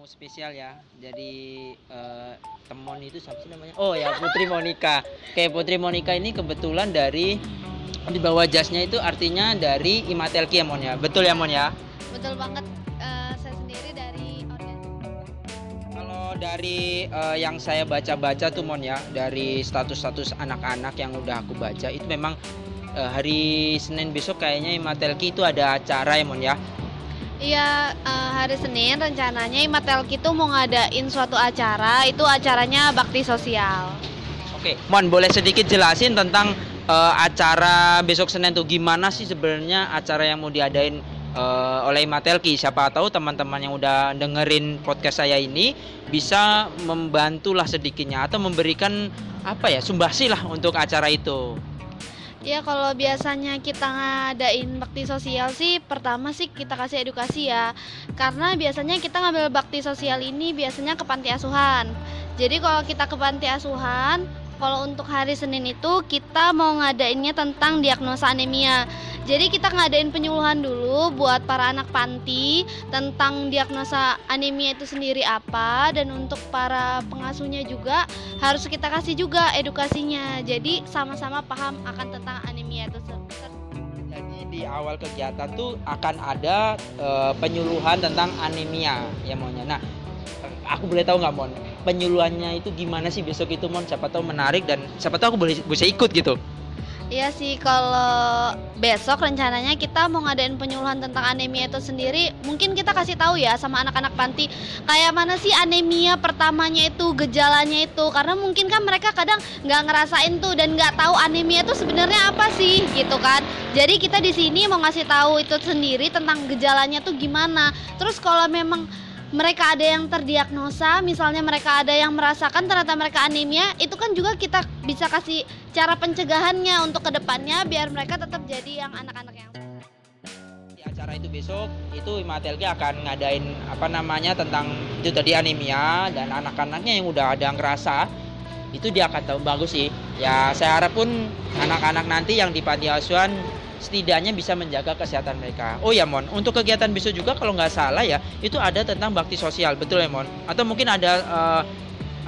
mau spesial ya. Jadi eh, temon itu siapa sih namanya? Oh ya Putri Monica. Kayak Putri Monica ini kebetulan dari di bawah jasnya itu artinya dari Imatelki ya Mon ya. Betul ya Mon ya? Betul banget. eh, saya sendiri dari. Kalau dari eh, yang saya baca-baca tuh Mon ya, dari status-status anak-anak yang udah aku baca itu memang eh, hari Senin besok kayaknya Imatelki itu ada acara ya Mon ya. Iya, eh, hari Senin rencananya Imatelki tuh mau ngadain suatu acara. Itu acaranya bakti sosial. Oke, Mon boleh sedikit jelasin tentang eh, acara besok Senin tuh gimana sih sebenarnya acara yang mau diadain eh, oleh Matelki? Siapa tahu teman-teman yang udah dengerin podcast saya ini bisa membantulah sedikitnya atau memberikan apa ya sumbasi lah untuk acara itu. Ya kalau biasanya kita ngadain bakti sosial sih pertama sih kita kasih edukasi ya. Karena biasanya kita ngambil bakti sosial ini biasanya ke panti asuhan. Jadi kalau kita ke panti asuhan kalau untuk hari Senin itu kita mau ngadainnya tentang diagnosa anemia Jadi kita ngadain penyuluhan dulu buat para anak panti Tentang diagnosa anemia itu sendiri apa Dan untuk para pengasuhnya juga harus kita kasih juga edukasinya jadi sama-sama paham akan tentang anemia tersebut Jadi di awal kegiatan tuh akan ada eh, penyuluhan tentang anemia ya Mon. Nah, aku boleh tahu nggak Mon? Penyuluhannya itu gimana sih besok itu Mon? Siapa tahu menarik dan siapa tahu aku boleh bisa ikut gitu. Iya sih kalau besok rencananya kita mau ngadain penyuluhan tentang anemia itu sendiri mungkin kita kasih tahu ya sama anak-anak panti kayak mana sih anemia pertamanya itu gejalanya itu karena mungkin kan mereka kadang nggak ngerasain tuh dan nggak tahu anemia itu sebenarnya apa sih gitu kan jadi kita di sini mau ngasih tahu itu sendiri tentang gejalanya tuh gimana terus kalau memang mereka ada yang terdiagnosa, misalnya mereka ada yang merasakan ternyata mereka anemia, itu kan juga kita bisa kasih cara pencegahannya untuk ke depannya biar mereka tetap jadi yang anak-anak yang. Di acara itu besok itu Imatelki akan ngadain apa namanya tentang itu tadi anemia dan anak-anaknya yang udah ada yang ngerasa itu dia akan tahu bagus sih. Ya saya harap pun anak-anak nanti yang di panti asuhan setidaknya bisa menjaga kesehatan mereka. Oh ya Mon, untuk kegiatan besok juga kalau nggak salah ya itu ada tentang bakti sosial, betul ya Mon? Atau mungkin ada eh,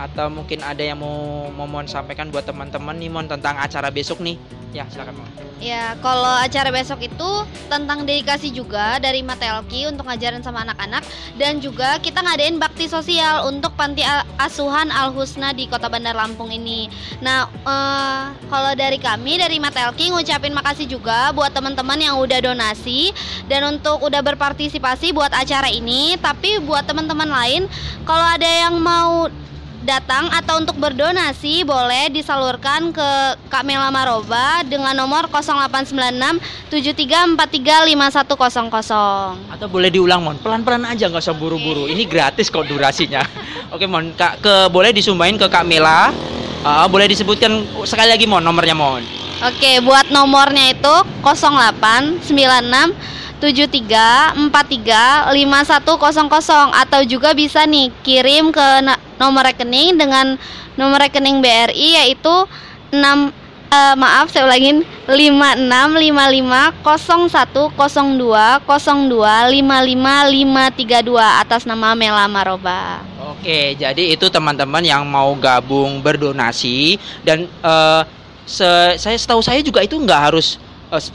atau mungkin ada yang mau mau Mon sampaikan buat teman-teman nih Mon tentang acara besok nih? Ya silakan. Ya, kalau acara besok itu tentang dedikasi juga dari Matelki untuk ngajarin sama anak-anak dan juga kita ngadain bakti sosial untuk panti asuhan Al Husna di Kota Bandar Lampung ini. Nah, eh, kalau dari kami dari Matelki ngucapin makasih juga buat teman-teman yang udah donasi dan untuk udah berpartisipasi buat acara ini. Tapi buat teman-teman lain, kalau ada yang mau datang atau untuk berdonasi boleh disalurkan ke Kak Mela Maroba dengan nomor 0896 7343 5100. Atau boleh diulang Mon, pelan-pelan aja nggak usah buru-buru. Ini gratis kok durasinya. Oke Mon, Kak ke boleh disumbahin ke Kak Mela. Ah, boleh disebutkan sekali lagi Mon nomornya Mon. Oke, buat nomornya itu 0896 73 43 5100 atau juga bisa nih kirim ke nomor rekening dengan nomor rekening BRI yaitu 6 eh, maaf saya ulangin 5655010202 55532 atas nama Mela Maroba. Oke, jadi itu teman-teman yang mau gabung berdonasi dan eh, se- saya setahu saya juga itu nggak harus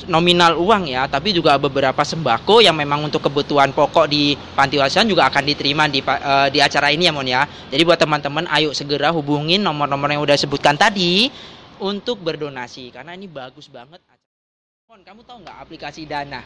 nominal uang ya, tapi juga beberapa sembako yang memang untuk kebutuhan pokok di panti asuhan juga akan diterima di eh, di acara ini ya Mon ya. Jadi buat teman-teman ayo segera hubungin nomor-nomor yang udah sebutkan tadi untuk berdonasi karena ini bagus banget. Mon, kamu tahu nggak aplikasi Dana?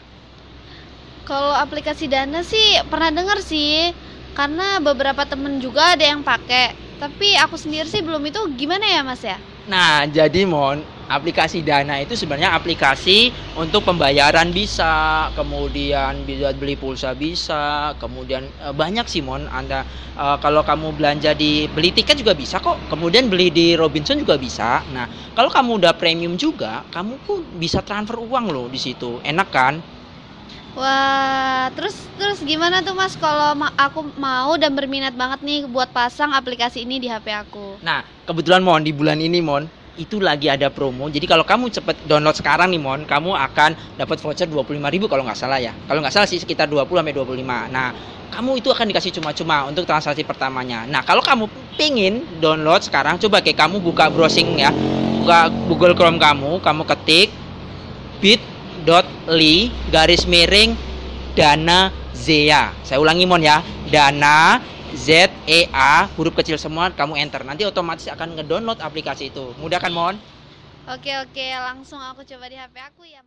Kalau aplikasi Dana sih pernah denger sih, karena beberapa temen juga ada yang pakai. Tapi aku sendiri sih belum itu gimana ya Mas ya? Nah, jadi Mon, aplikasi Dana itu sebenarnya aplikasi untuk pembayaran bisa, kemudian bisa beli pulsa bisa, kemudian eh, banyak sih Mon. Anda eh, kalau kamu belanja di beli tiket juga bisa kok. Kemudian beli di Robinson juga bisa. Nah, kalau kamu udah premium juga, kamu pun bisa transfer uang loh di situ. Enak kan? Wah, terus terus gimana tuh Mas kalau ma- aku mau dan berminat banget nih buat pasang aplikasi ini di HP aku? Nah, kebetulan Mon di bulan ini Mon itu lagi ada promo. Jadi kalau kamu cepet download sekarang nih Mon, kamu akan dapat voucher 25.000 kalau nggak salah ya. Kalau nggak salah sih sekitar 20 sampai 25. Nah, kamu itu akan dikasih cuma-cuma untuk transaksi pertamanya. Nah, kalau kamu pingin download sekarang, coba kayak kamu buka browsing ya, buka Google Chrome kamu, kamu ketik bit.ly garis miring dana Zea. Saya ulangi mon ya, dana Z E A huruf kecil semua kamu enter. Nanti otomatis akan ngedownload aplikasi itu. Mudah kan mon? Oke oke, langsung aku coba di HP aku ya.